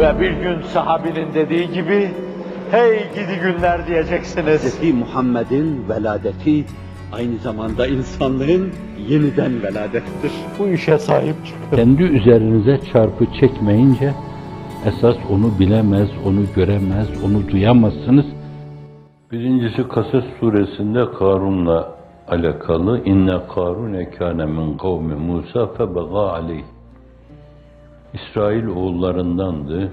Ve bir gün sahabinin dediği gibi, hey gidi günler diyeceksiniz. Hz. Muhammed'in veladeti aynı zamanda insanlığın yeniden veladettir. Bu işe sahip çıkın. Kendi üzerinize çarpı çekmeyince esas onu bilemez, onu göremez, onu duyamazsınız. Birincisi Kasas suresinde Karun'la alakalı. İnne Karune kâne min kavmi Musa febegâ aleyh. İsrail oğullarındandı.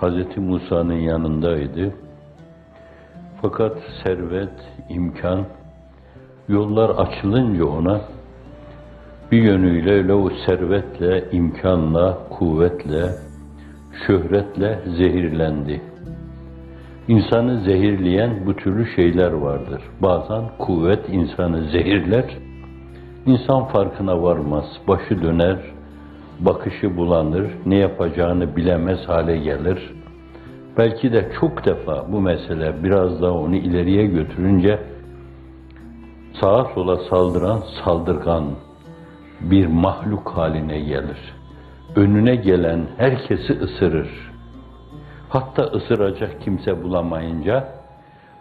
Hz. Musa'nın yanındaydı. Fakat servet, imkan, yollar açılınca ona bir yönüyle öyle o servetle, imkanla, kuvvetle, şöhretle zehirlendi. İnsanı zehirleyen bu türlü şeyler vardır. Bazen kuvvet insanı zehirler, insan farkına varmaz, başı döner, bakışı bulanır, ne yapacağını bilemez hale gelir. Belki de çok defa bu mesele biraz daha onu ileriye götürünce sağa sola saldıran saldırgan bir mahluk haline gelir. Önüne gelen herkesi ısırır. Hatta ısıracak kimse bulamayınca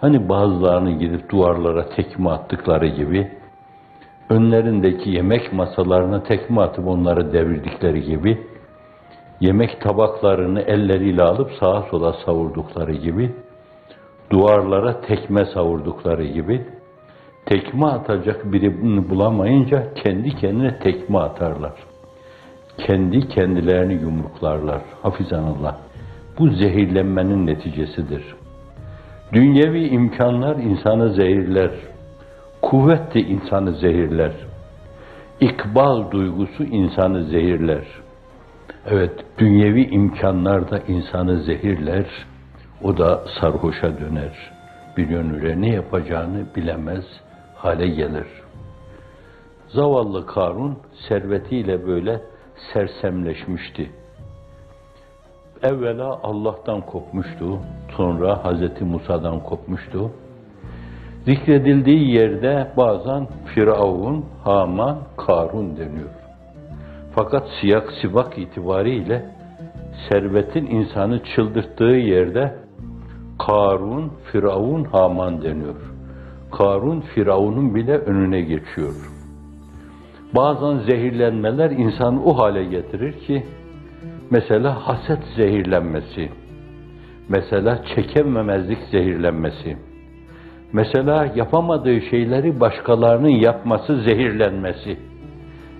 hani bazılarını gidip duvarlara tekme attıkları gibi önlerindeki yemek masalarına tekme atıp onları devirdikleri gibi yemek tabaklarını elleriyle alıp sağa sola savurdukları gibi duvarlara tekme savurdukları gibi tekme atacak birini bulamayınca kendi kendine tekme atarlar. Kendi kendilerini yumruklarlar. Hafizanallah. Bu zehirlenmenin neticesidir. Dünyevi imkanlar insanı zehirler. Kuvvet de insanı zehirler. İkbal duygusu insanı zehirler. Evet, dünyevi imkanlar da insanı zehirler. O da sarhoşa döner. Bir yönüyle ne yapacağını bilemez hale gelir. Zavallı Karun servetiyle böyle sersemleşmişti. Evvela Allah'tan kopmuştu, sonra Hz. Musa'dan kopmuştu. Zikredildiği yerde bazen Firavun, Haman, Karun deniyor. Fakat siyak sibak itibariyle servetin insanı çıldırttığı yerde Karun, Firavun, Haman deniyor. Karun, Firavun'un bile önüne geçiyor. Bazen zehirlenmeler insanı o hale getirir ki, mesela haset zehirlenmesi, mesela çekememezlik zehirlenmesi, mesela yapamadığı şeyleri başkalarının yapması zehirlenmesi,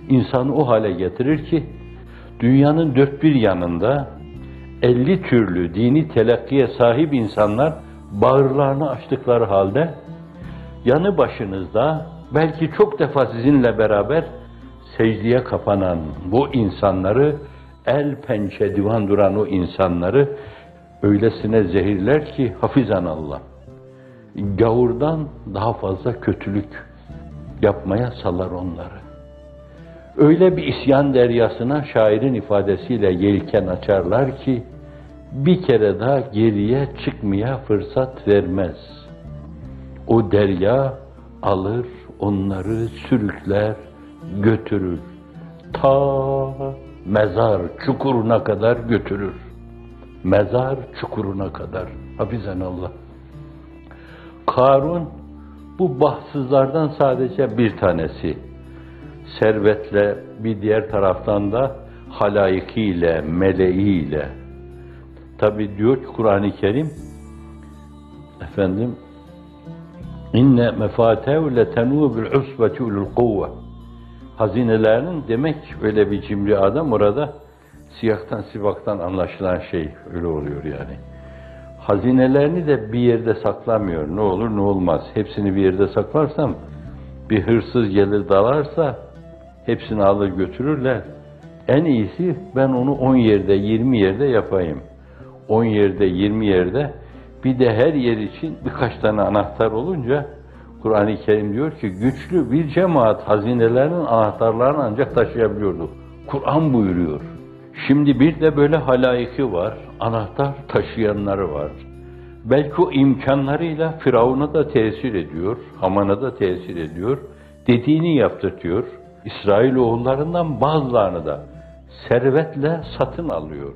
insanı o hale getirir ki, dünyanın dört bir yanında 50 türlü dini telakkiye sahip insanlar bağırlarını açtıkları halde yanı başınızda belki çok defa sizinle beraber secdeye kapanan bu insanları el pençe divan duran o insanları öylesine zehirler ki hafizan Allah. Gavurdan daha fazla kötülük yapmaya salar onları. Öyle bir isyan deryasına şairin ifadesiyle yelken açarlar ki bir kere daha geriye çıkmaya fırsat vermez. O derya alır onları sürükler götürür. Ta mezar çukuruna kadar götürür. Mezar çukuruna kadar. Hafizan Allah. Karun bu bahtsızlardan sadece bir tanesi. Servetle bir diğer taraftan da halayikiyle, meleğiyle. Tabi diyor ki Kur'an-ı Kerim efendim inne mefatehu letenu bil usbeti ulul kuvve hazinelerinin demek öyle bir cimri adam orada siyahtan sivaktan anlaşılan şey öyle oluyor yani. Hazinelerini de bir yerde saklamıyor. Ne olur ne olmaz. Hepsini bir yerde saklarsam bir hırsız gelir dalarsa hepsini alır götürürler. En iyisi ben onu 10 yerde 20 yerde yapayım. 10 yerde 20 yerde bir de her yer için birkaç tane anahtar olunca Kur'an-ı Kerim diyor ki güçlü bir cemaat hazinelerinin anahtarlarını ancak taşıyabiliyordu. Kur'an buyuruyor. Şimdi bir de böyle halayiki var, anahtar taşıyanları var. Belki o imkanlarıyla Firavun'a da tesir ediyor, Haman'a da tesir ediyor. Dediğini yaptırtıyor. İsrail oğullarından bazılarını da servetle satın alıyor.